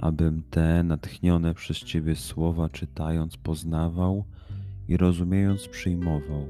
abym te natchnione przez Ciebie słowa czytając poznawał i rozumiejąc przyjmował.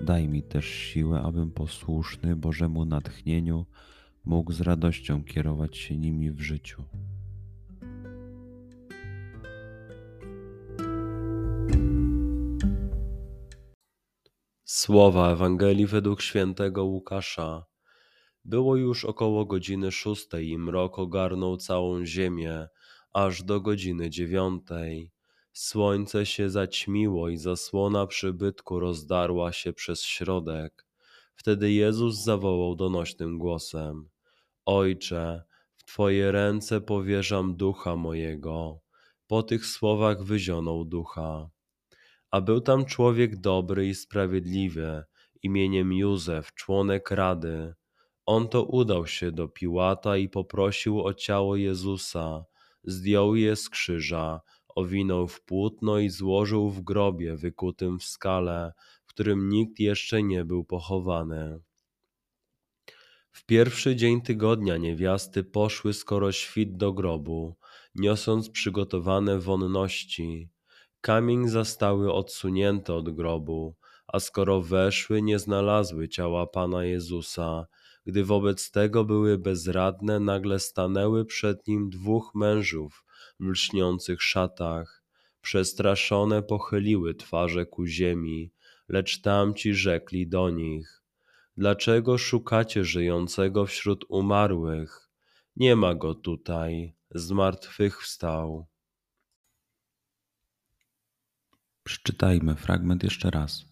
Daj mi też siłę, abym posłuszny Bożemu natchnieniu mógł z radością kierować się nimi w życiu. Słowa Ewangelii według świętego Łukasza. Było już około godziny szóstej i mrok ogarnął całą ziemię, aż do godziny dziewiątej. Słońce się zaćmiło i zasłona przybytku rozdarła się przez środek. Wtedy Jezus zawołał donośnym głosem: Ojcze, w Twoje ręce powierzam ducha mojego. Po tych słowach wyzionął ducha. A był tam człowiek dobry i sprawiedliwy, imieniem Józef, członek rady on to udał się do Piłata i poprosił o ciało Jezusa, zdjął je z krzyża, owinął w płótno i złożył w grobie wykutym w skale, w którym nikt jeszcze nie był pochowany. W pierwszy dzień tygodnia niewiasty poszły skoro świt do grobu, niosąc przygotowane wonności. Kamień zastały odsunięty od grobu, a skoro weszły, nie znalazły ciała Pana Jezusa, gdy wobec tego były bezradne, nagle stanęły przed nim dwóch mężów w lśniących szatach. Przestraszone pochyliły twarze ku ziemi, lecz tamci rzekli do nich: Dlaczego szukacie żyjącego wśród umarłych? Nie ma go tutaj, zmartwychwstał. Przeczytajmy fragment jeszcze raz.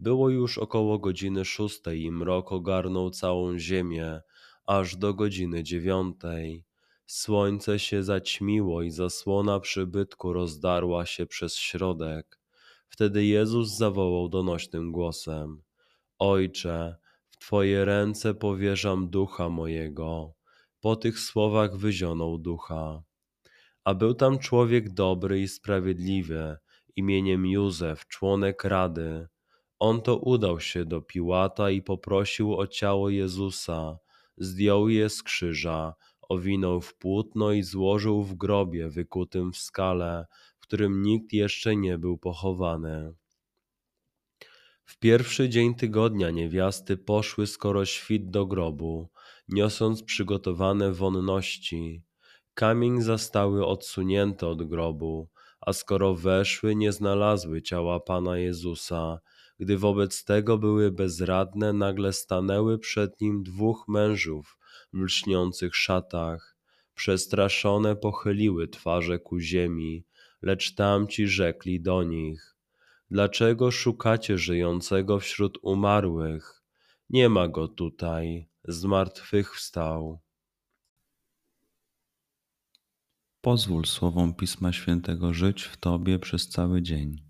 Było już około godziny szóstej i mrok ogarnął całą ziemię, aż do godziny dziewiątej. Słońce się zaćmiło i zasłona przybytku rozdarła się przez środek. Wtedy Jezus zawołał donośnym głosem: Ojcze, w Twoje ręce powierzam ducha mojego. Po tych słowach wyzionął ducha. A był tam człowiek dobry i sprawiedliwy, imieniem Józef, członek rady on to udał się do Piłata i poprosił o ciało Jezusa, zdjął je z krzyża, owinął w płótno i złożył w grobie wykutym w skale, w którym nikt jeszcze nie był pochowany. W pierwszy dzień tygodnia niewiasty poszły skoro świt do grobu, niosąc przygotowane wonności. Kamień zastały odsunięty od grobu, a skoro weszły, nie znalazły ciała Pana Jezusa, gdy wobec tego były bezradne, nagle stanęły przed nim dwóch mężów w lśniących szatach. Przestraszone pochyliły twarze ku ziemi, lecz tamci rzekli do nich: Dlaczego szukacie żyjącego wśród umarłych? Nie ma go tutaj, zmartwychwstał. Pozwól słowom Pisma Świętego żyć w Tobie przez cały dzień.